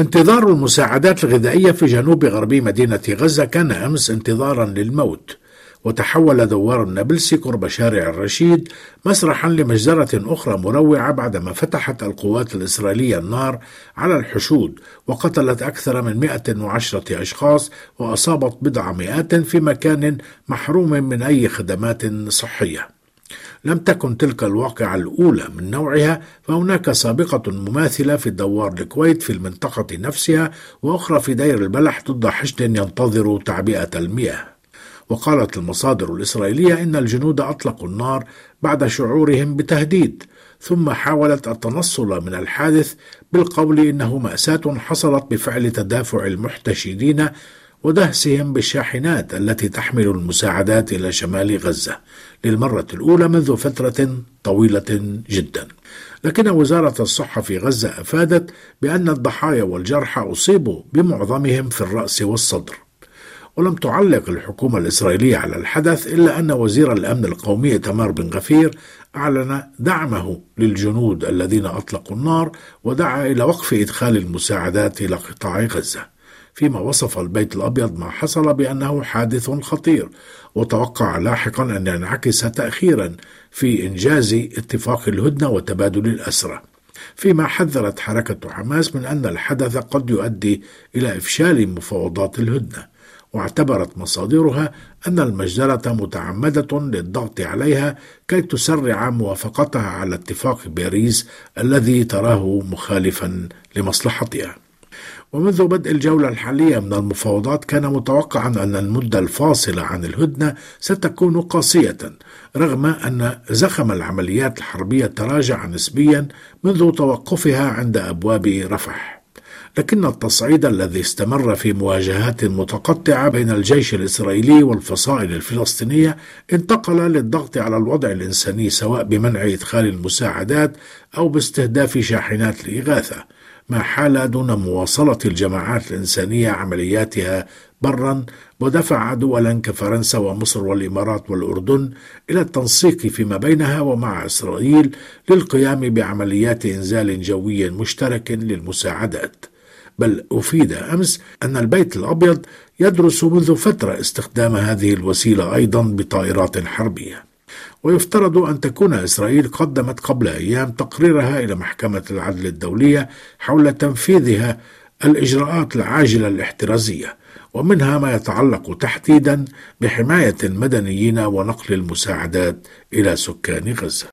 انتظار المساعدات الغذائية في جنوب غربي مدينة غزة كان أمس انتظارا للموت وتحول دوار النابلسي قرب شارع الرشيد مسرحا لمجزرة أخرى مروعة بعدما فتحت القوات الإسرائيلية النار على الحشود وقتلت أكثر من 110 أشخاص وأصابت بضع مئات في مكان محروم من أي خدمات صحية. لم تكن تلك الواقعة الأولى من نوعها فهناك سابقة مماثلة في دوار الكويت في المنطقة نفسها وأخرى في دير البلح ضد حشد ينتظر تعبئة المياه. وقالت المصادر الإسرائيلية إن الجنود أطلقوا النار بعد شعورهم بتهديد ثم حاولت التنصل من الحادث بالقول إنه مأساة حصلت بفعل تدافع المحتشدين ودهسهم بالشاحنات التي تحمل المساعدات إلى شمال غزة للمرة الأولى منذ فترة طويلة جدا. لكن وزارة الصحة في غزة أفادت بأن الضحايا والجرحى أصيبوا بمعظمهم في الرأس والصدر. ولم تعلق الحكومة الإسرائيلية على الحدث إلا أن وزير الأمن القومي تمار بن غفير أعلن دعمه للجنود الذين أطلقوا النار ودعا إلى وقف إدخال المساعدات إلى قطاع غزة. فيما وصف البيت الأبيض ما حصل بأنه حادث خطير وتوقع لاحقا أن ينعكس تأخيرا في إنجاز اتفاق الهدنة وتبادل الأسرى فيما حذرت حركة حماس من أن الحدث قد يؤدي إلى إفشال مفاوضات الهدنة واعتبرت مصادرها أن المجزرة متعمدة للضغط عليها كي تسرع موافقتها على اتفاق باريس الذي تراه مخالفا لمصلحتها. ومنذ بدء الجولة الحالية من المفاوضات كان متوقعا أن المدة الفاصلة عن الهدنة ستكون قاسية رغم أن زخم العمليات الحربية تراجع نسبيا منذ توقفها عند أبواب رفح. لكن التصعيد الذي استمر في مواجهات متقطعة بين الجيش الإسرائيلي والفصائل الفلسطينية انتقل للضغط على الوضع الإنساني سواء بمنع إدخال المساعدات أو باستهداف شاحنات الإغاثة ما حال دون مواصلة الجماعات الإنسانية عملياتها برا ودفع دولا كفرنسا ومصر والإمارات والأردن إلى التنسيق فيما بينها ومع إسرائيل للقيام بعمليات إنزال جوي مشترك للمساعدات. بل أفيد أمس أن البيت الأبيض يدرس منذ فترة استخدام هذه الوسيلة أيضا بطائرات حربية. ويفترض أن تكون إسرائيل قدمت قبل أيام تقريرها إلى محكمة العدل الدولية حول تنفيذها الإجراءات العاجلة الاحترازية ومنها ما يتعلق تحديدا بحماية المدنيين ونقل المساعدات إلى سكان غزة.